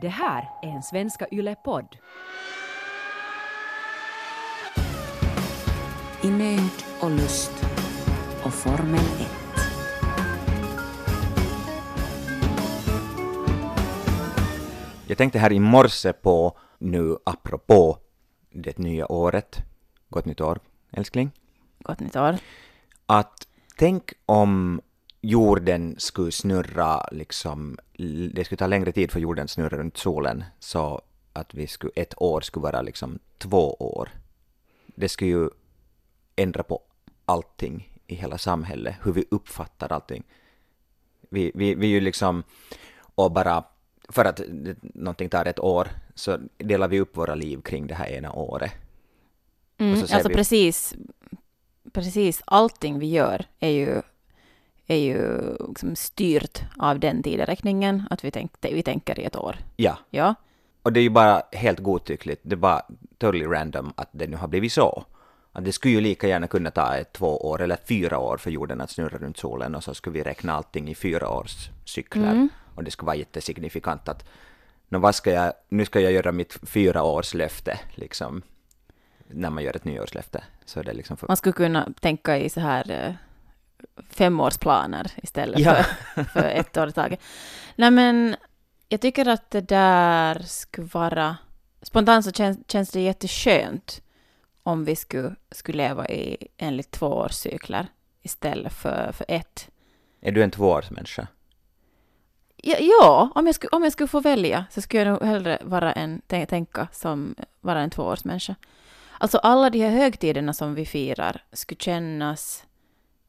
Det här är en Svenska Yle-podd. I nöd och lust och Formel 1. Jag tänkte här i morse på, nu apropå det nya året, gott nytt år älskling, Gott nytt år. att tänk om jorden skulle snurra liksom, det skulle ta längre tid för jorden att snurra runt solen så att vi skulle, ett år skulle vara liksom två år. Det skulle ju ändra på allting i hela samhället, hur vi uppfattar allting. Vi, vi, vi är ju liksom, och bara för att någonting tar ett år så delar vi upp våra liv kring det här ena året. Mm, alltså vi- precis, precis allting vi gör är ju, är ju liksom styrt av den tideräkningen, att vi, tänk, vi tänker i ett år. Ja, Ja, och det är ju bara helt godtyckligt, det är bara totally random att det nu har blivit så. Att det skulle ju lika gärna kunna ta ett, två år eller fyra år för jorden att snurra runt solen och så skulle vi räkna allting i fyra års cykler. Och det skulle vara jättesignifikant att vad ska jag, nu ska jag göra mitt fyra års löfte liksom. När man gör ett nyårslöfte så det liksom för... man skulle kunna tänka i så här eh, femårsplaner istället Ja. för, för ett år i taget. Nej men, jag tycker att det där skulle vara... Spontant så känns, känns det jätteskönt om vi skulle, skulle leva i enligt tvåårscykler istället för, för ett. Är du en tvåårsmänniska? Ja, ja om, jag skulle, om jag skulle få välja så skulle jag nog hellre vara en, tän- tänka som vara en tvåårsmänniska. Alltså alla de här högtiderna som vi firar skulle kännas,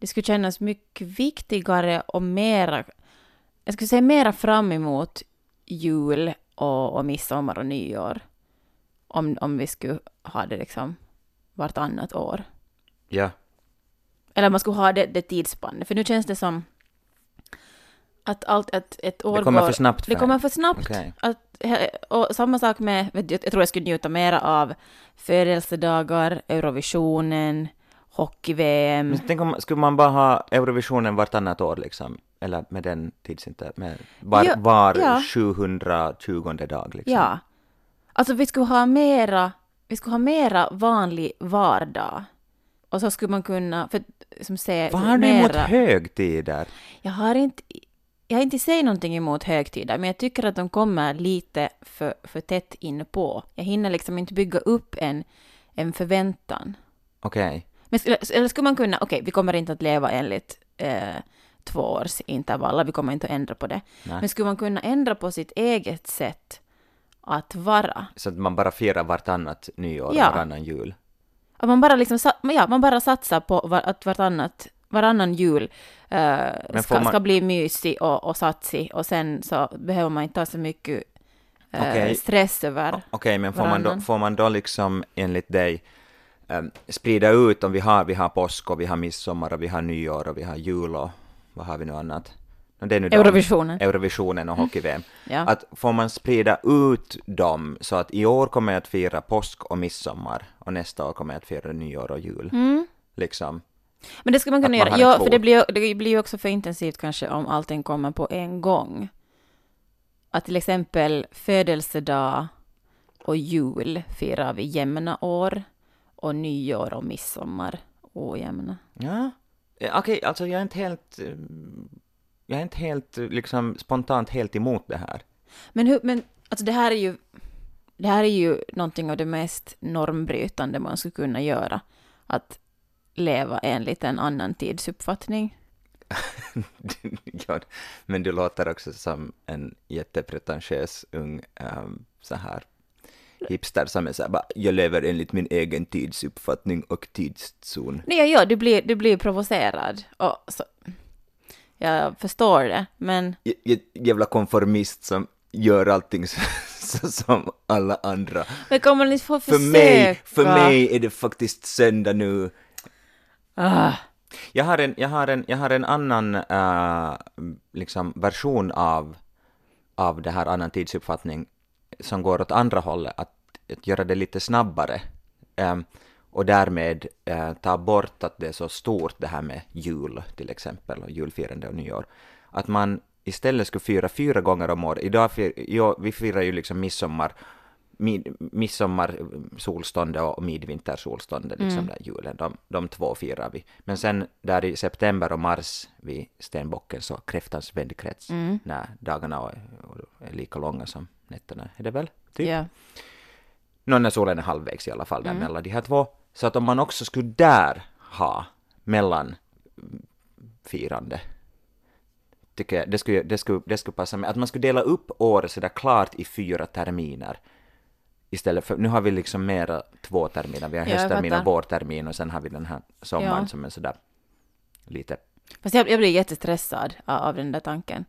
det skulle kännas mycket viktigare och mera, jag skulle säga mera fram emot jul och, och midsommar och nyår. Om, om vi skulle ha det liksom vartannat år. Ja. Eller man skulle ha det, det tidsspannet. För nu känns det som att, allt, att ett år Det kommer går... för snabbt för Det kommer för snabbt. Okej. Att, och samma sak med, jag tror jag skulle njuta mera av födelsedagar, Eurovisionen, hockey-VM. Tänk om, skulle man bara ha Eurovisionen vartannat år liksom? Eller med den tidsinter... Med var, Ja, var ja. 720 dag liksom? Ja. Alltså vi skulle ha mera, vi skulle ha mera vanlig vardag. Och så skulle man kunna, för som se Vad har du emot högtider? Jag har inte, jag har inte sagt någonting emot högtider, men jag tycker att de kommer lite för, för tätt in på. Jag hinner liksom inte bygga upp en, en förväntan. Okej. Men eller skulle man kunna, okej, vi kommer inte att leva enligt eh, tvåårsintervaller, vi kommer inte att ändra på det. Nej. Men skulle man kunna ändra på sitt eget sätt att vara? Så att man bara firar vartannat nyår Ja. varannan jul? Att man bara liksom, ja, man bara satsar på att vartannat, varannan jul får ska, man- ska bli mysig och, och satsig och sen så behöver man inte ha så mycket eh, Okej. stress över. Okej, men får man, då, får man då liksom enligt dig em, sprida ut om vi har, vi har påsk och vi har midsommar och vi har nyår och vi har jul och vad har vi nu annat? No, det är nu Eurovisionen. Eurovisionen och hockey-VM. Ja. Att får man sprida ut dem så att i år kommer jag att fira påsk och midsommar och nästa år kommer jag att fira nyår och jul. Mm. Liksom. Men det ska man kunna man göra. Ja, för det blir, det blir ju också för intensivt kanske om allting kommer på en gång. Att till exempel födelsedag och jul firar vi jämna år och nyår och midsommar ojämna. Ja, Eh, okej, alltså jag är inte helt... eh, Jag är inte helt, eh, liksom spontant helt emot det här. Men, hur, men alltså det här är ju det här är ju någonting av det mest normbrytande man skulle kunna göra. Att leva enligt en annan tidsuppfattning. ja, men du låter också som en jättepretentiös ung um, så här hipster som är så här bara, jag lever enligt min egen tidsuppfattning och tidszon. Nej, ja, ja, du blir, du blir provocerad. Och så, jag förstår det, men J- jävla konformist som gör allting så, så som alla andra. men kommer ni få För försöka? mig, för mig är det faktiskt söndag nu. Ah, Jag har en, jag har en, jag har en annan äh, liksom version av, av det här annan tidsuppfattning som går åt andra hållet, att, att göra det lite snabbare um, och därmed uh, ta bort att det är så stort det här med jul till exempel och julfirande och nyår. Att man istället skulle fira fyra gånger om året. Idag fir, vi firar ju liksom midsommar, mid, midsommar solståndet och midvintersolståndet, liksom Mm. där julen. De, de två firar vi. Men sen där i september och mars vid stenbocken så kräftans vändkrets, Mm. när dagarna är, är lika långa som nätterna, är det väl? Typ. Ja. Nå, när solen är halvvägs i alla fall där Mm. mellan de här två. Så att om man också skulle där ha mellan firande, tycker jag, det skulle, det skulle, det skulle passa mig. Att man skulle dela upp året sådär klart i fyra terminer. Istället för, nu har vi liksom mera två terminer, vi har Ja, hösttermin och vårtermin och sen har vi den här sommaren Ja. som är sådär lite, Fast jag, jag blir jättestressad av, av den där tanken.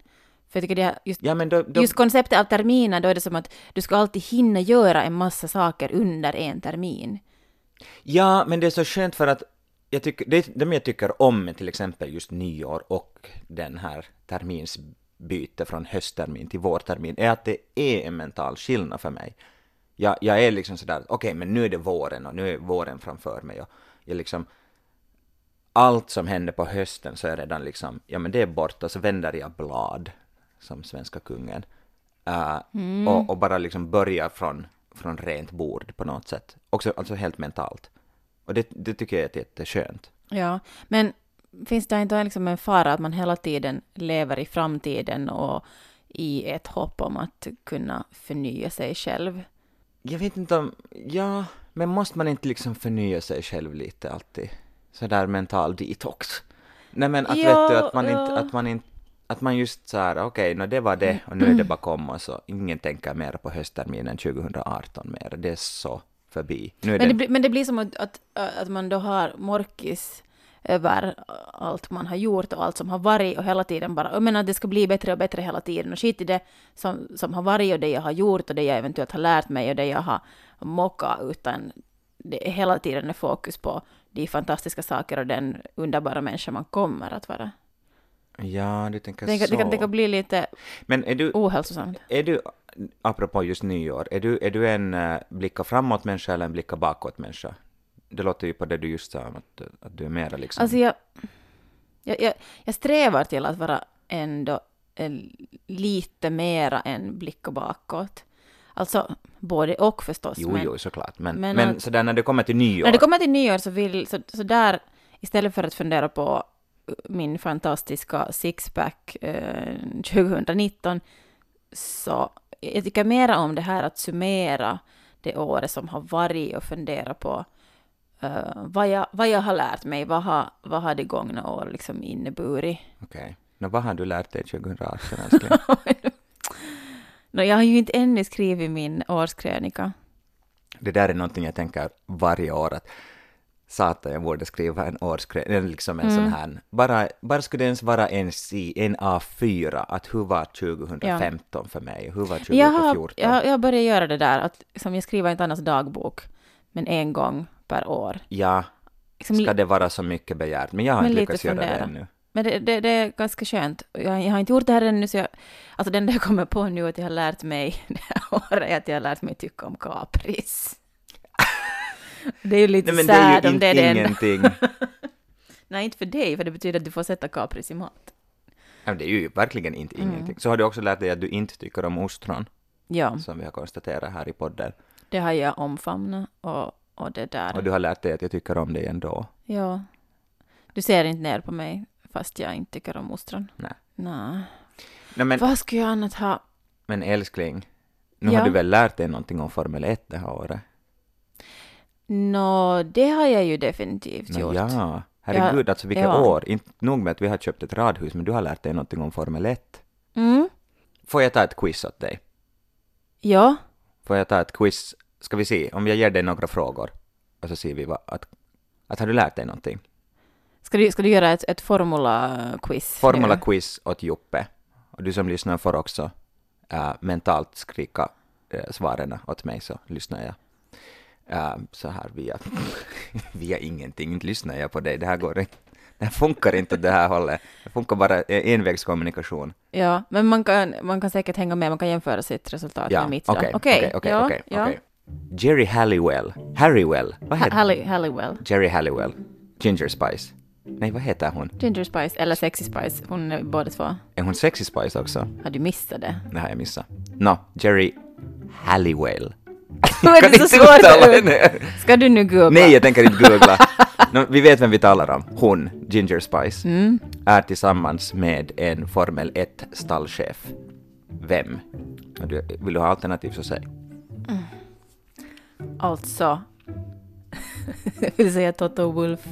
För jag tycker det här, just, ja då, då just konceptet av terminer, då är det som att du ska alltid hinna göra en massa saker under en termin. Ja, men det är så skönt för att jag tycker, det, det jag tycker om med till exempel just nyår och den här terminsbyte från hösttermin till vårtermin är att det är en mental skillnad för mig. Jag, jag är liksom sådär, okej, men nu är det våren och nu är våren framför mig och jag liksom allt som händer på hösten så är redan liksom, ja men det är borta, så vänder jag blad som svenska kungen. Uh, och, och bara liksom börja från, från rent bord på något sätt. Också alltså helt mentalt. Och det, det tycker jag är jätteskönt. Ja, men finns det inte liksom en fara att man hela tiden lever i framtiden och i ett hopp om att kunna förnya sig själv? Jag vet inte om, ja, men måste man inte liksom förnya sig själv lite alltid? Sådär mental detox. Nej men att Ja, vet du, att man inte, ja. att man inte, att man just såhär, okej, nå det var det och nu är det bakom oss och ingen tänker mer på höstterminen 2018 mer. Det är så förbi. Nu är Men det, det, blir- men det blir som att, att, att man då har morkis över allt man har gjort och allt som har varit och hela tiden bara, jag menar att det ska bli bättre och bättre hela tiden och skit i det som, som har varit och det jag har gjort och det jag eventuellt har lärt mig och det jag har mockat utan det är hela tiden är fokus på de fantastiska saker och den underbara människa man kommer att vara. ja, du tänker Det, kan- så. det kan, det kan bli lite Men är du, ohälsosamt. Är du, apropå just nyår, är du, är du en uh, blicka framåt människa eller en blicka bakåt människa? Det låter ju på det du just sa, om att, att du är mera liksom... Alltså jag, jag, jag, jag strävar till att vara ändå eh, lite mera än blicka bakåt. Alltså både och förstås. jo, men jo, såklart. Men, men men, att- sådär när det kommer till nyår, när det kommer till nyår så vill, så, så där, istället för att fundera på min fantastiska sixpack eh, 2019, så jag tycker mera om det här att summera det året som har varit och fundera på eh, vad, jag, vad jag har lärt mig, vad har, vad har det gångna år liksom inneburit. okej. Nå, vad har du lärt dig 2018, älskling? Jag har ju inte ännu skrivit min årskrönika. det där är någonting jag tänker varje år att satan, jag borde skriva en årskrönika, liksom en Mm. sån här, bara, bara skulle det ens vara en, C, en A4, att hur var 2015 för mig, hur var 2014? Jag har, jag, jag börjat göra det där, att som jag skriver inte annars dagbok, men en gång per år. Ja, Liksom, ska det vara så mycket begärt, men jag har Men inte lyckats göra det ännu. Men det, det, det är ganska skönt. Jag, jag har inte gjort det här ännu, så jag, alltså den där jag kommer på nu att jag har lärt mig det här året är att jag har lärt mig tycka om kapris. Det är ju lite Nej sad om det är det ingenting. Nej, inte för dig, för det betyder att du får sätta kapris i mat. Men det är ju verkligen inte Mm. ingenting. Så har du också lärt dig att du inte tycker om ostron, Ja, som vi har konstaterat här i podden. det har jag omfamnat och, och det där. Och du har lärt dig att jag tycker om dig ändå. Ja. Du ser inte ner på mig fast jag inte tycker om ostron. Nej. Nej. Nej, men, Vad skulle jag annat ha? men älskling, nu Ja. har du väl lärt dig någonting om Formel 1 det här året? Nå, det har jag ju definitivt Nå, gjort. ja, herregud, alltså vilka ja. år. Inte nog med att vi har köpt ett radhus, men du har lärt dig någonting om Formel 1. Mm. Får jag ta ett quiz åt dig? Ja. Får jag ta ett quiz? Ska vi se, om jag ger dig några frågor, och så ser vi vad, att, att har du lärt dig någonting? Ska du, ska du göra ett, ett formula-quiz? Formula nu? quiz åt Joppe. Och du som lyssnar får också äh, mentalt skrika äh, svaren åt mig, så lyssnar jag äh, så här via, via ingenting. Inte lyssnar jag på dig, det här går inte. Det här funkar inte åt det här hållet. Det funkar bara envägskommunikation. Ja, men man kan, man kan säkert hänga med, man kan jämföra sitt resultat Ja, med mitt. okej, Okej, okej, Jerry Halliwell. Harrywell. Vad heter Halli, Halliwell. Jerry Halliwell. Ginger Spice. Nej, vad heter hon? Ginger Spice eller Sexy Spice, hon är båda två. Är hon Sexy Spice också? Har du missat det? Det har jag missat. Nå, Jerry Halliwell. Vad är det så svårt? Ska du nu googla? Nej, jag tänker inte googla. Nå, vi vet vem vi talar om. Hon, Ginger Spice, Mm. är tillsammans med en Formel 1-stallchef. Vem? Vill du ha alternativ så säg. Alltså. jag vill säga Toto Wolf.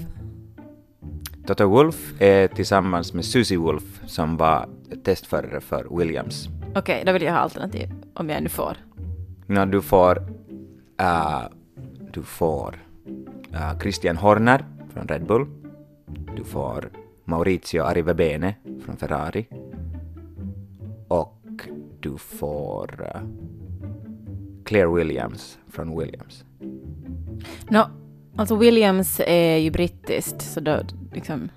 Toto Wolff är tillsammans med Susie Wolff som var testförare för Williams. Okej, då vill jag ha alternativ. Om jag nu får. Nå, du får, äh, du får äh, Christian Horner från Red Bull. Du får Maurizio Arrivabene från Ferrari. Och du får äh, Claire Williams från Williams. Nå, alltså Williams är ju brittiskt, så då liksom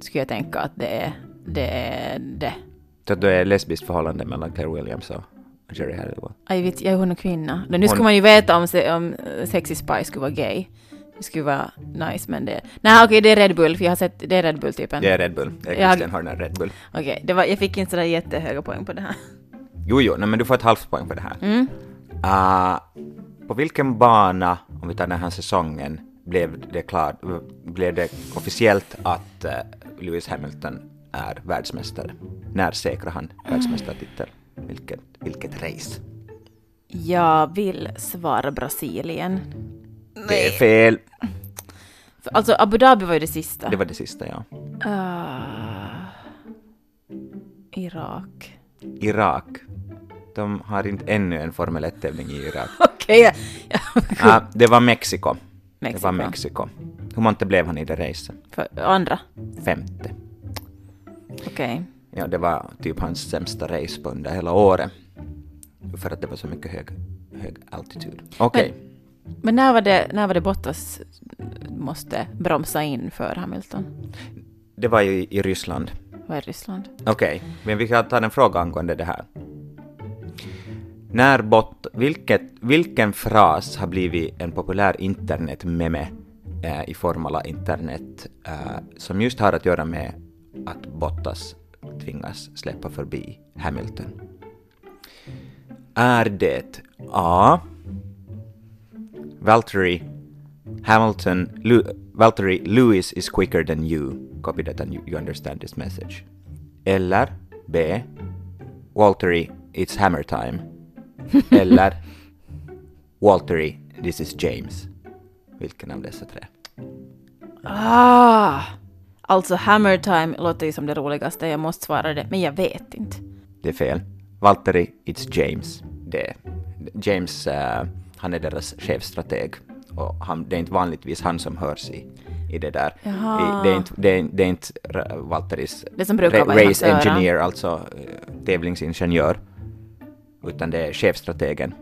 skulle jag tänka att det är det. Är det. Så det är lesbiskt förhållande mellan Claire Williams och Jerry Halliwell. Aj, vet, jag är hon en kvinna. Nu Hon- skulle man ju veta om, se- om Sexy Spice skulle vara gay. Det skulle vara nice, men det... Nej, okej, det är Red Bull, för jag har sett... Det är Red Bull-typen. Det är Red Bull. Det är Jag- Christian Horner Red Bull. Okej, det var, jag fick inte sådär jättehöga poäng på det här. Jo, jo, nej, men du får ett halvt poäng för det här. Mm. Ah, på vilken bana, om vi tar den här säsongen, blev det klart, blev det officiellt att eh, Lewis Hamilton är världsmästare? När säkrar han världsmästartitel? Vilket, vilket race? Jag vill svara Brasilien. Det är fel. Alltså, Abu Dhabi var ju det sista. Det var det sista, ja. Ah, Irak. Irak. De har inte ännu en Formel 1-tävling i Irak. Okej, ja. Ah, det var Mexiko. Det Mexiko. var Mexiko. Hur många blev han i det racet? Andra. Femte. Okej. Ja, det var typ hans sämsta race på under hela året. För att det var så mycket hög, hög altitud. Okej. Men när var, det, när var det Bottas måste bromsa in för Hamilton? Det var ju i Ryssland. Vad är Ryssland? Okej, men vi kan ta en fråga angående det här. När bot, vilket, vilken fras har blivit en populär internetmeme eh, i Formala internet eh, som just har att göra med att Bottas tvingas släppa förbi Hamilton? Är det A. Valtteri Hamilton, Lu, Valtteri Lewis is quicker than you. Copy that and you, you understand this message. Eller B. Valtteri, it's hammer time. Eller Valtteri, this is James. Vilken av dessa tre? Ah! Alltså Hammer Time låter ju som det roligaste, jag måste svara det, men jag vet inte. Det är fel. Valtteri, it's James. Det James, eh, han är deras chefstrateg. Och han, det är inte vanligtvis han som hörs i, i det där. Jaha. I, det, är inte, det, är, det är inte Valtteris Det som brukar vara race engineer, alltså eh, tävlingsingenjör. Utan det är chefstrategen.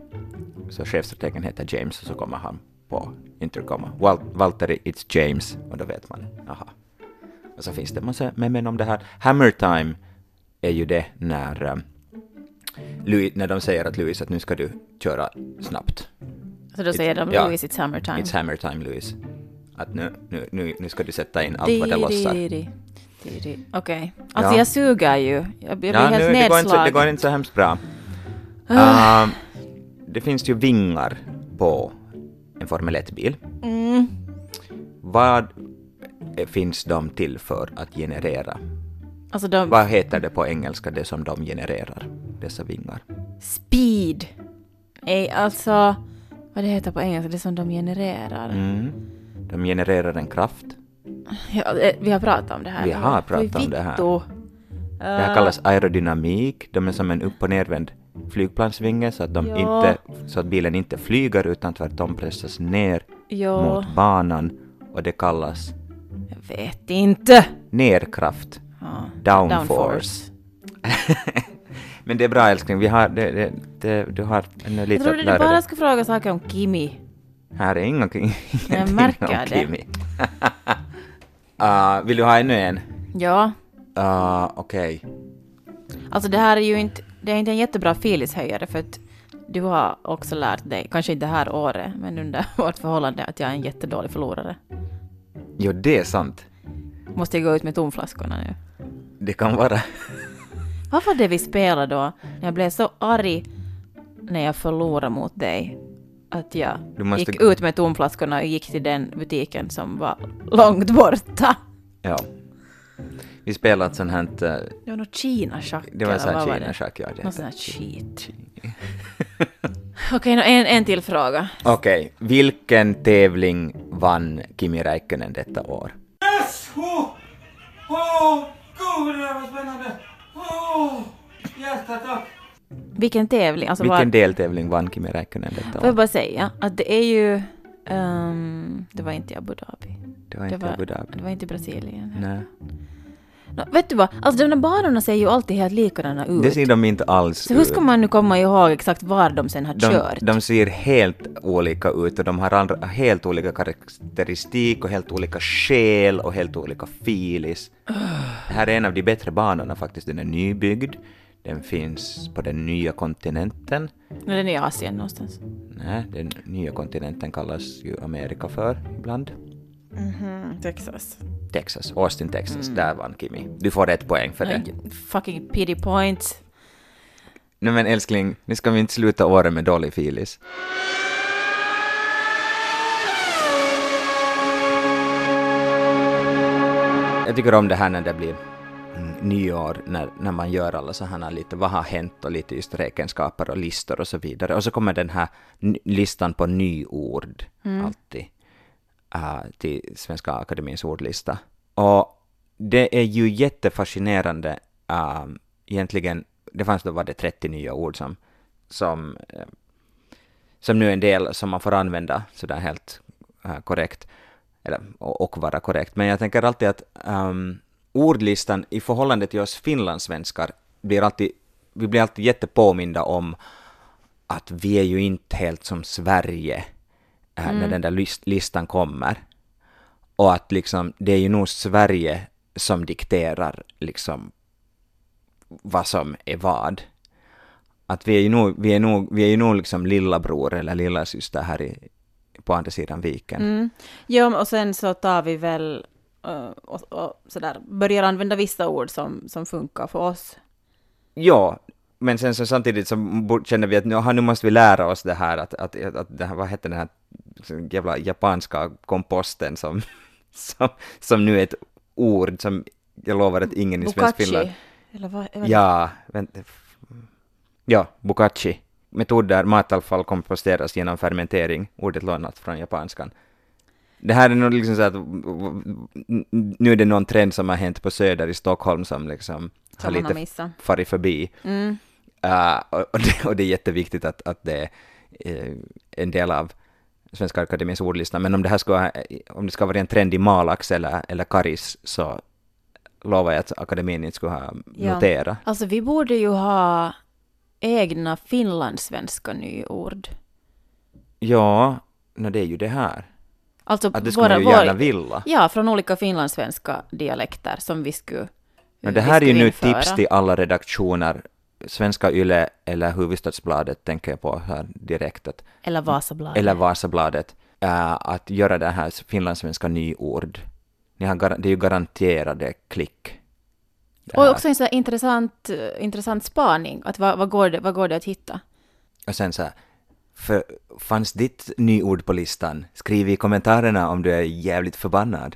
Så chefstrategen heter James och så kommer han på intercom. Val, Valtteri, it's James. Och då vet man, aha. Och så finns det massa memen om det här. Hammer time är ju det när, eh, Louis, när de säger att Louis att nu ska du köra snabbt. Så då säger de ja. Louis, it's Hammer Time. It's hammer time Louis. Att nu, nu, nu, nu ska du sätta in allt vad det lossar. Okej. Alltså Ja. jag suger ju. Jag blir Ja, helt nu, det, går inte, det nedslagen. går inte så hemskt bra. Ah, det finns ju vingar på en Formel 1-bil. Mm. Vad eh, finns de till för att generera? Alltså de... Vad heter det på engelska, det som de genererar, dessa vingar? Speed. Nej, alltså... Vad det heter på engelska, det som de genererar. Mm. De genererar en kraft. Ja, eh, vi har pratat om det här. Vi har pratat om det här. Det här Eh, kallas aerodynamik. De är som en upp och nervänd flygplansvinge så att, de Ja. inte, så att bilen inte flyger utan tvärtom pressas ner Ja, mot banan och det kallas jag vet inte. nerkraft. Ja. Downforce. Men det är bra älskling, vi har, det, det, det, du har ännu Jag lite trodde du bara skulle fråga saker om Kimi. Här är ingenting, ingenting märker om. Kimi. Ah, vill du ha ännu en? Ja, Uh, Okej. alltså det här är ju inte, det är inte en jättebra filishöjare för att du har också lärt dig, kanske inte det här året, men under vårt förhållande att jag är en jättedålig förlorare. Jo, det är sant. Måste jag gå ut med tomflaskorna nu? Det kan vara. Vad var det vi spelade då? Jag blev så arg när jag förlorade mot dig att jag måste- gick ut med tomflaskorna och gick till den butiken som var långt borta. Ja. Vi spelade ett sånt här... eh, Det var nog Kina-schack. Det var en eller sån vad här var det? Kina-schack, ja. det Någon sån heter. här cheat. Okej, nå en, en till fråga. Okej, vilken tävling vann Kimi Räikkönen detta år? Yes! Åh! Åh! Gud, det där var spännande! Åh! Hjärta, tack! Vilken tävling? Alltså Vilken var, deltävling vann Kimi Räikkönen detta får jag år? bara säga att det är ju... ehm, det var inte Abu Dhabi. Det var Det inte var, Abu Dhabi. det var inte Brasilien. Nej. Nå, vet du vad? Alltså de där banorna ser ju alltid helt likadana ut. Det ser de inte alls Så hur ska man nu komma ihåg exakt var de sen har de, kört? de ser helt olika ut och de har andra, helt olika karaktäristik och helt olika själ och helt olika filis. Det här är en av de bättre banorna faktiskt. Den är nybyggd. Den finns på den nya kontinenten. Nej, Den är i Asien någonstans. Nej, den nya kontinenten kallas ju Amerika för ibland. Texas. Texas, Austin, Texas. Där vann Kimi. Du får ett poäng för det. Fucking pity points. Nej men älskling, nu ska vi inte sluta året med dålig filis. Jag tycker om det här när det blir mm, nyår, när, när man gör alla så här lite vad har hänt och lite just räkenskaper och listor och så vidare. Och så kommer den här listan på nyord alltid äh, till Svenska Akademiens ordlista. Och det är ju jättefascinerande äh, egentligen, det fanns då var det 30 nya ord som, som, eh, som nu är en del som man får använda sådär helt äh, korrekt, eller, och, och vara korrekt. Men jag tänker alltid att ähm, ordlistan i förhållande till oss finlandssvenskar blir alltid, vi blir alltid jättepåminda om att vi är ju inte helt som Sverige äh, när den där list, listan kommer. Och att liksom, det är ju nog Sverige som dikterar liksom vad som är vad. Att vi är ju nog, vi är nog, vi är ju nog liksom lillabror eller lillasyster här i, på andra sidan viken. Mm. Ja, och sen så tar vi väl eh, och, och sådär, börjar använda vissa ord som, som funkar för oss. Ja, men sen så samtidigt så känner vi att nu, nu måste vi lära oss det här att, att, att, att det här, vad heter den här jävla japanska komposten som, som, som nu är ett ord som jag lovar att ingen i svensk Finland... Bokachi. Eller vad, vad Ja, vänta. Ja, bukachi. Metod där matavfall komposteras genom fermentering, ordet lånat från japanskan. Det här är nog liksom så att nu är det någon trend som har hänt på Söder i Stockholm som liksom Som har lite farit förbi. Mm. Uh, och, och, det, och det är jätteviktigt att, att det är en del av Svenska Akademiens ordlista, men om det här ska, om det ska vara en trend i Malax eller, eller Karis så lovar jag att akademin inte skulle ha Ja. noterat. Alltså vi borde ju ha egna finlandssvenska nyord. Ja, no, det är ju det här. Alltså Att det skulle man ju gärna vilja. Ja, från olika finlandssvenska dialekter som vi skulle Men det vi här är ju skulle nu införa. tips till alla redaktioner, Svenska Yle eller Hufvudstadsbladet tänker jag på här direkt, att, Eller Vasabladet. eller Vasabladet, äh, att göra det här finlandssvenska nyord. Ni har det är ju garanterade klick. Och också en sån här intressant, eh, intressant spaning. Att vad, vad, går det, vad går det att hitta? Och sen så här, för fanns ditt nyord på listan? Skriv i kommentarerna om du är jävligt förbannad.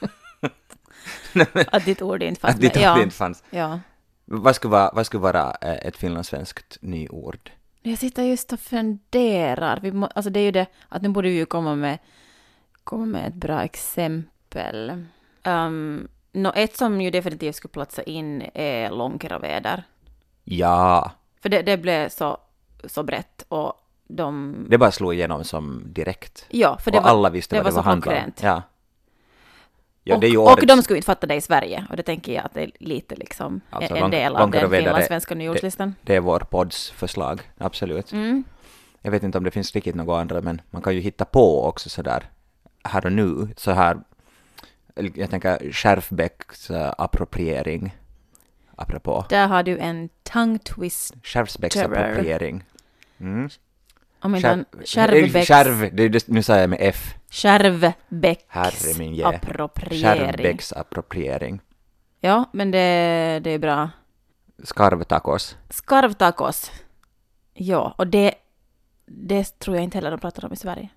Att ditt ord inte fanns Att ditt ord Ja, inte fanns. ja. Vad skulle vara, vad skulle vara eh, ett finlandssvenskt nyord? Jag sitter just och funderar. Vi må, alltså det är ju det att nu borde vi ju komma med, komma med ett bra exempel. Um, nå, ett som ju definitivt skulle platsa in är långkeroväder. Ja, För det, det blev så, så brett och de... det bara slog igenom som direkt. ja, för det och var, alla visste det vad det var handlade om. Ja. Ja, och, det och de skulle inte fatta det i Sverige. Och det tänker jag att det är lite liksom Alltså, en del av den finlandssvenska nyordslistan. det är vår podds förslag, absolut. Mm. Jag vet inte om det finns riktigt något andra, men man kan ju hitta på också sådär här och nu, så här, jag tänker Skärfbäcks uh, appropriering, apropå. Där har du en tongue twist. Skärfbäcks Terror. appropriering. Mm. Om inte han, det är det, nu säger jag med F. Herre min ge. appropriering. Skärvbäcks appropriering. Ja, men det, det är bra. Skarvtacos. Skarvtacos. Ja, och det, det tror jag inte heller de pratar om i Sverige.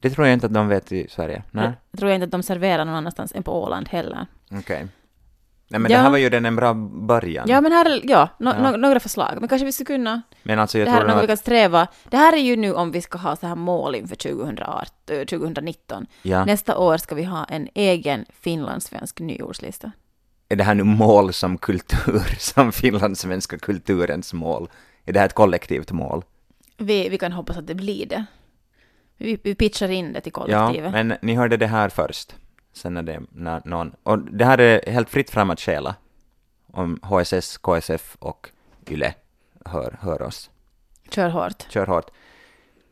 Det tror jag inte att de vet i Sverige. Nej, Det tror jag inte att de serverar någon annanstans än på Åland heller. okej. Nej men Ja. det här var ju den en bra början. Ja, men här är, ja, no, Ja. no, några förslag. Men kanske vi skulle kunna Men alltså jag det här är tror något nog vi kan sträva. Det här är ju nu om vi ska ha så här mål inför 2018, eh, 2019. ja, Nästa år ska vi ha en egen finlandssvensk nyordslista. är det här nu mål som kultur, som finlandssvenska kulturens mål? Är det här ett kollektivt mål? Vi, vi kan hoppas att det blir det. Vi, vi pitchar in det till Ja, kollektivet. men ni hörde det här först. Sen är det när någon... Och det här är helt fritt fram att stjäla. Om HSS, KSF och YLE hör, hör oss. Kör hårt. Kör hårt.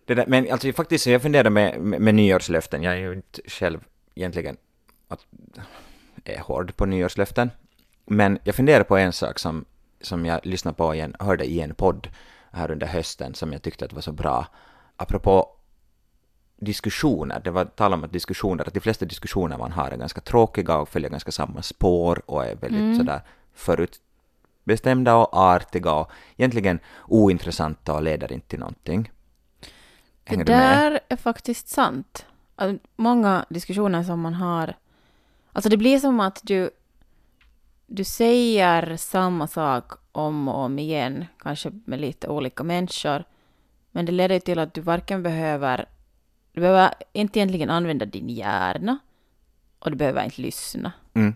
Där, men alltså faktiskt, jag funderar med, med, med nyårslöften. Jag är ju inte själv egentligen att, är hård på nyårslöften. Men jag funderar på en sak som, som jag lyssnade på igen, hörde i en podd här under hösten som jag tyckte att var så bra. Apropå diskussioner, det var tal om att diskussioner, att de flesta diskussioner man har är ganska tråkiga och följer ganska samma spår och är väldigt Mm. sådär förutbestämda och artiga och egentligen ointressanta och leder inte till någonting. Hänger det där är faktiskt sant. Att många diskussioner som man har... Alltså det blir som att du, du säger samma sak om och om igen, kanske med lite olika människor. Men det leder till att du varken behöver... Du behöver inte egentligen använda din hjärna och du behöver inte lyssna. Mm.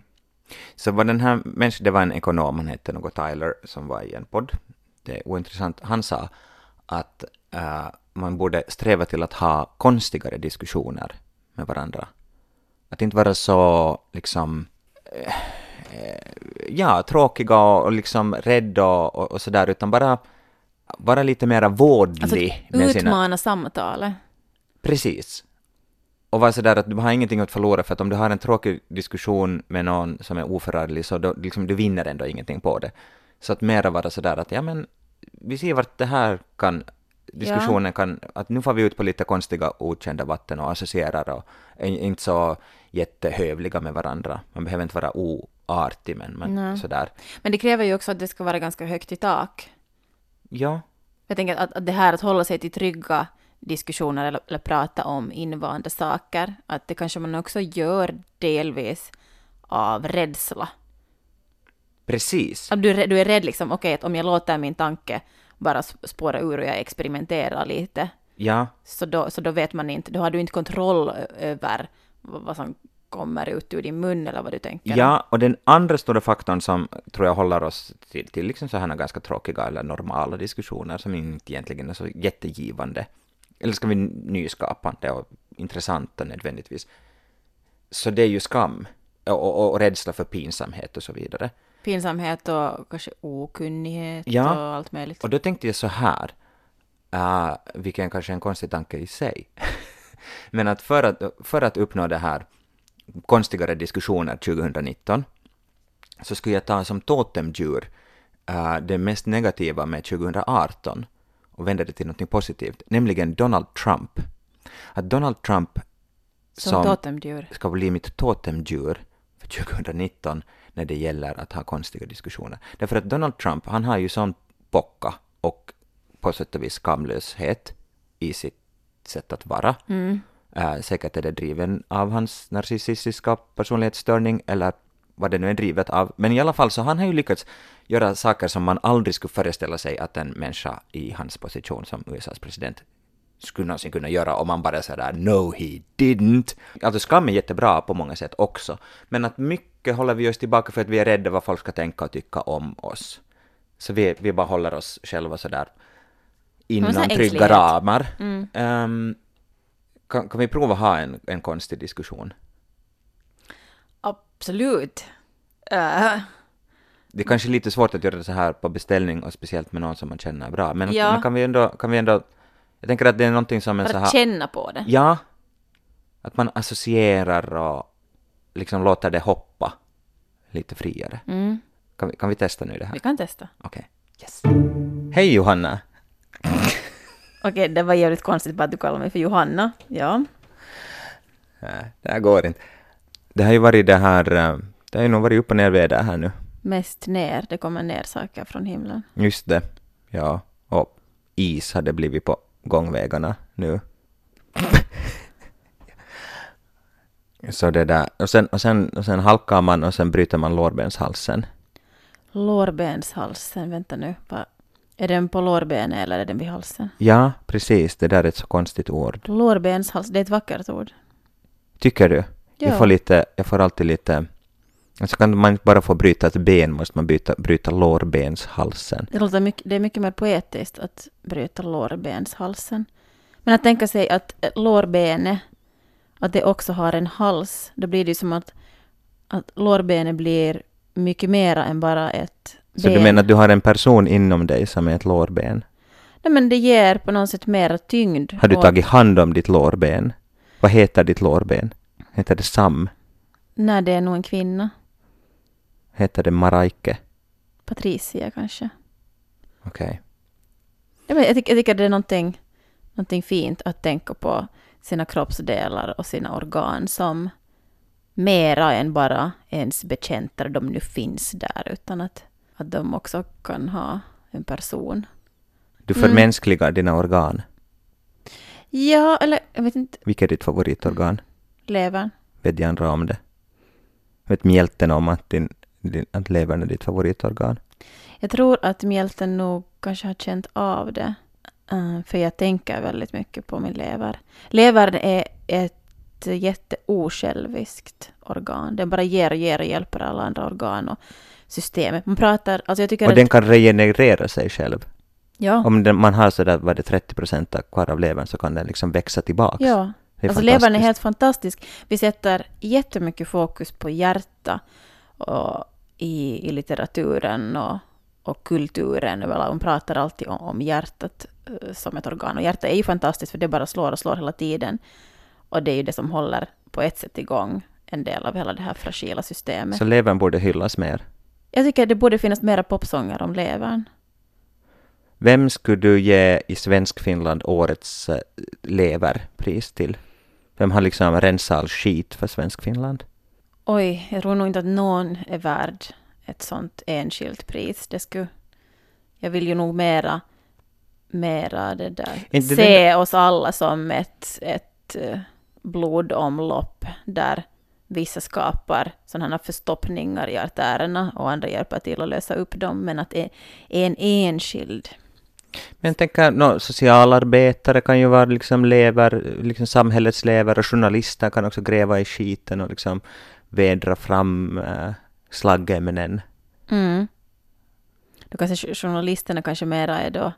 Så var den här människan, det var en ekonom, han hette något Tyler, som var i en podd. Det är ointressant. Han sa att äh, man borde sträva till att ha konstigare diskussioner med varandra. Att inte vara så liksom eh, ja, tråkiga och, och liksom rädda och, och, sådär, utan bara vara lite mera vårdlig Alltså, med sina... utmana samtalet. Precis. Och vara sådär att du har ingenting att förlora för att om du har en tråkig diskussion med någon som är oförarglig så då, liksom, du vinner ändå ingenting på det. Så att mera vara sådär att ja men vi ser vart det här kan diskussionen kan, att nu får vi ut på lite konstiga okända vatten och associerar och är inte så jättehövliga med varandra. Man behöver inte vara oartig men, men Nej. sådär. Men det kräver ju också att det ska vara ganska högt i tak. Ja, Jag tänker att, att det här att hålla sig till trygga diskussioner eller, eller prata om invanda saker, att det kanske man också gör delvis av rädsla. precis. Att du, du är rädd liksom, okej, att om jag låter min tanke bara sp- spåra ur och jag experimenterar lite, Ja, så då, så då vet man inte, då har du inte kontroll över vad som kommer ut ur din mun eller vad du tänker. Ja, och den andra stora faktorn som tror jag håller oss till, till liksom så här ganska tråkiga eller normala diskussioner som inte egentligen är så jättegivande, eller ska vi nyskapande och intressanta nödvändigtvis, så det är ju skam och, och, och rädsla för pinsamhet och så vidare. Pinsamhet och kanske okunnighet Ja. och allt möjligt. Och då tänkte jag så här, uh, vilken kanske är en konstig tanke i sig, men att för, att för att uppnå det här konstigare diskussioner 2019 så skulle jag ta som totemdjur uh, det mest negativa med 2018 och vända det till något positivt, nämligen Donald Trump. Att Donald Trump Som, som totemdjur. ska bli mitt totemdjur för 2019 när det gäller att ha konstiga diskussioner. Därför att Donald Trump, han har ju sån pocka och på sätt och vis skamlöshet i sitt sätt att vara. Mm. Äh, säkert är det driven av hans narcissistiska personlighetsstörning eller vad det nu är drivet av. Men i alla fall så han har ju lyckats göra saker som man aldrig skulle föreställa sig att en människa i hans position som USAs president skulle någonsin kunna göra om man bara säger där no he didn't. Alltså skam är jättebra på många sätt också, men att mycket håller vi oss tillbaka för att vi är rädda vad folk ska tänka och tycka om oss. Så vi, vi bara håller oss själva sådär inom trygga ramar. Mm. Ehm, kan, kan vi prova ha en, en konstig diskussion? Absolut. Äh, Det är kanske lite svårt att göra det så här på beställning och speciellt med någon som man känner bra, men, Ja. men kan, vi ändå, kan vi ändå... Jag tänker att det är någonting som en så här... känna på det. Ja, att man associerar och liksom låter det hoppa lite friare. Mm. Kan vi, kan vi testa nu det här? Vi kan testa. Okej. Yes. Hej Johanna! Okej, det var jävligt konstigt bara att du kallade mig för Johanna. Ja. Nej, det här går inte. Det har ju varit det här, eh, det har ju nog varit upp och ner väder här nu. Mest ner, det kommer ner saker från himlen. Just det, ja. Och is hade blivit på gångvägarna nu. Så det där, och sen, och, sen, och sen halkar man och sen bryter man lårbenshalsen. Lårbenshalsen, vänta nu. Va? Är den på lårbenet eller är den vid halsen? Ja, precis, det där är ett så konstigt ord. Lårbenshals, det är ett vackert ord. Tycker du? Ja. Jag får lite, jag får alltid lite... Alltså kan man inte bara få bryta ett ben måste man bryta, bryta lårbenshalsen. Det, låter mycket, det är mycket mer poetiskt att bryta lårbenshalsen. Men att tänka sig att eh, lårbenet, att det också har en hals, då blir det ju som att, att lårbenet blir mycket mera än bara ett Så ben. du menar att du har en person inom dig som är ett lårben? Nej men det ger på något sätt mera tyngd. Har du tagit hand om ditt lårben? Vad heter ditt lårben? Heter det Sam? Nej, det är nog en kvinna. Heter det Maraike? Patricia kanske. Okej. Jag, vet, jag, tycker, jag tycker det är någonting, någonting fint att tänka på sina kroppsdelar och sina organ som mera än bara ens betjänter, de nu finns där, utan att, att de också kan ha en person. Du Mm. förmänskligar dina organ. Ja, eller jag vet inte, Vilket är ditt favoritorgan? Levern. Vet jag andra om det? Vet mjälten om att, din, din, att levern är ditt favoritorgan? Jag tror att mjälten nog kanske har känt av det. Eh, för jag tänker väldigt mycket på min lever. Levern är ett jätteosjälviskt organ. Den bara ger och ger och hjälper alla andra organ och systemet. Man pratar, alltså jag tycker Och att... den kan regenerera sig själv. ja, Om den, man har sådär, vad det 30 procent kvar av levern så kan den liksom växa tillbaks. ja. Alltså levern är helt fantastisk. Vi sätter jättemycket fokus på hjärta och i, i litteraturen och, och kulturen. Man pratar alltid om, om hjärtat eh, som ett organ. Och hjärtat är ju fantastiskt för det bara slår och slår hela tiden. Och det är ju det som håller på ett sätt igång en del av hela det här fragila systemet. Så levern borde hyllas mer. Jag tycker det borde finnas mera popsånger om levern. Vem skulle du ge i Svensk Finland årets eh, leverpris till? Vem har liksom rensat all skit för Svensk Finland? Oj, jag tror nog inte att någon är värd ett sånt enskilt pris. Det skulle... Jag vill ju nog mera, mera det där, Inte se oss alla som ett, ett eh, blodomlopp där vissa skapar sådana förstoppningar i artärerna och andra hjälper till att lösa upp dem, men att det är en enskild. Men jag tänker, no, socialarbetare kan ju vara liksom lever, liksom samhällets lever och journalister kan också gräva i skiten och liksom vädra fram äh, slaggämnen. Mm. Då kanske jo- journalisterna kanske mera är då,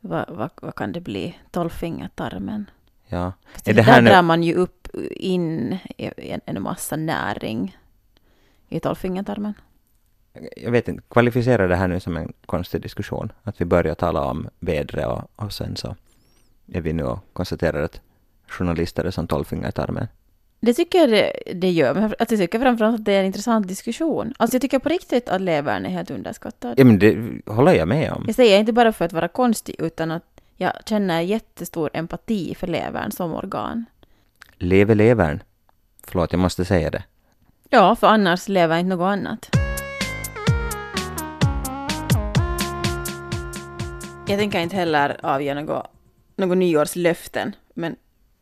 vad, vad, vad kan det bli, tolvfingertarmen? Ja. Är det här där nu- drar man ju upp in en, en massa näring i tolvfingertarmen. Jag vet inte, kvalificerar det här nu som en konstig diskussion? Att vi börjar tala om vädret och, och sen så är vi nu och konstaterar att journalister är som tolvfingrar i tarmen. Det tycker jag det, det gör, men att jag tycker framförallt att det är en intressant diskussion. Alltså jag tycker på riktigt att levern är helt underskattad. Ja men det håller jag med om. Jag säger inte bara för att vara konstig, utan att jag känner jättestor empati för levern som organ. Leve levern. Förlåt, jag måste säga det. Ja, för annars lever inte något annat. Jag tänker inte heller avge något, något nyårslöften, men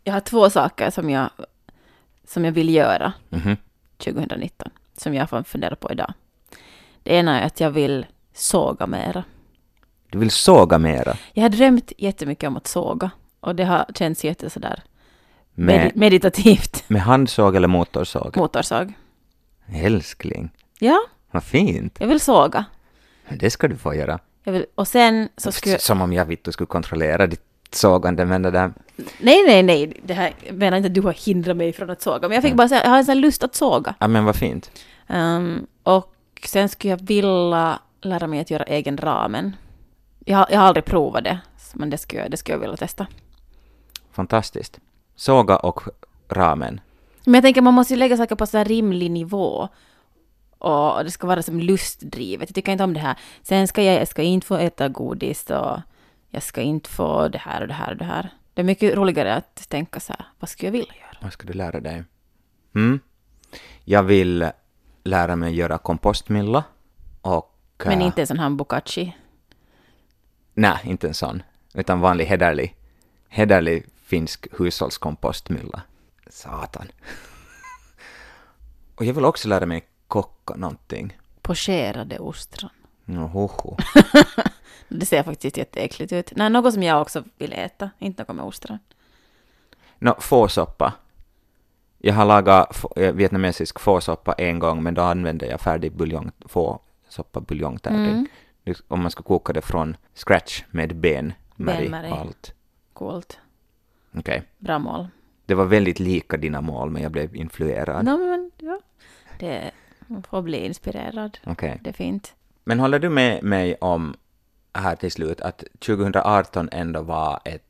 jag har två saker som jag, som jag vill göra Mhm. 2019, som jag får fundera på idag. Det ena är att jag vill såga mera. Du vill såga mera. Jag har drömt jättemycket om att såga, och det har känts jätte sådär med, meditativt. med handsåg eller motorsåg? Motorsåg. Älskling, Ja, vad fint. jag vill såga. Det ska du få göra. Vill, och sen så skulle Som om jag vitt skulle kontrollera ditt sågande, men det där... Nej, nej, nej. Det här jag menar inte att du har hindrat mig från att såga. Men jag fick bara säga, jag har en sån lust att såga. Ja men vad fint. Ehm, och sen skulle jag vilja lära mig att göra egen ramen. Jag, har- jag har aldrig provat det, men det skulle, jag- det skulle jag vilja testa. Fantastiskt. Såga och ramen. Men jag tänker man måste ju lägga saker på så här rimlig nivå. Och det ska vara som lustdrivet. Jag tycker inte om det här. Sen ska jag, jag ska inte få äta godis och jag ska inte få det här och det här och det här. Det är mycket roligare att tänka så här, vad skulle jag vilja göra? Vad ska du lära dig? Mm. Jag vill lära mig göra kompostmilla och... Men äh, inte en sån här bokachi. Nej, inte en sån. Utan vanlig hederlig, hederlig finsk hushållskompostmilla. Satan. och jag vill också lära mig koka någonting. Pocherade ostron. Ohoho. Det ser faktiskt jätteäckligt ut. Nej, något som jag också vill äta, inte något med ostron. Nå, fårsoppa. Jag har lagat eh, vietnamesisk fårsoppa en gång, men då använde jag färdig buljong, fårsoppa buljongtärning. Mm. Det- Om man ska koka det från scratch med ben, märg Benmärg. och allt. Coolt. Okej. Bra mål. Det var väldigt lika dina mål, men jag blev influerad. No, men, ja. Det, får bli inspirerad. Okej. Det är fint. Men håller du med mig om, här till slut, att 2018 ändå var ett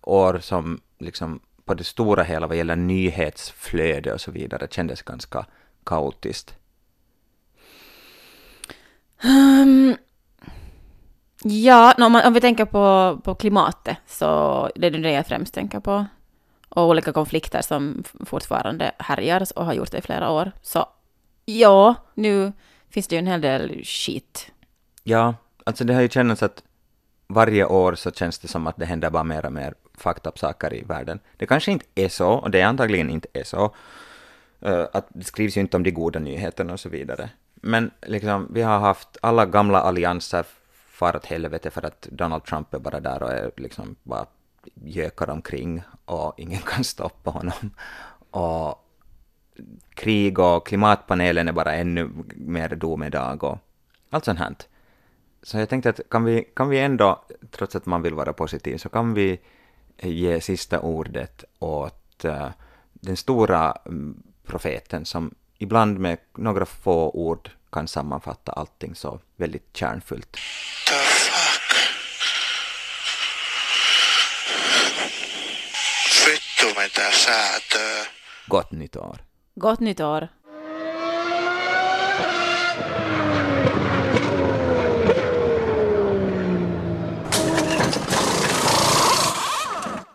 år som liksom på det stora hela vad gäller nyhetsflöde och så vidare kändes ganska kaotiskt? Um, ja, no, om, man, om vi tänker på, på klimatet så det är det jag främst tänker på. Och olika konflikter som fortfarande härjar och har gjort det i flera år. Så ja, nu finns det ju en hel del skit. Ja, alltså det har ju känts att varje år så känns det som att det händer bara mer och mer fucked up saker i världen. Det kanske inte är så, och det är antagligen inte är så. Eh, att det skrivs ju inte om de goda nyheterna och så vidare. Men liksom, vi har haft alla gamla allianser far åt helvete för att Donald Trump är bara där och är liksom bara gökar omkring och ingen kan stoppa honom. Och krig och klimatpanelen är bara ännu mer domedag och allt sånt här. Så jag tänkte att kan vi, kan vi ändå, trots att man vill vara positiv, så kan vi ge sista ordet åt eh, den stora mm, profeten som ibland med några få ord kan sammanfatta allting så väldigt kärnfullt. Vittu mitä säätöä. Gott nytt år! Gott nytt år!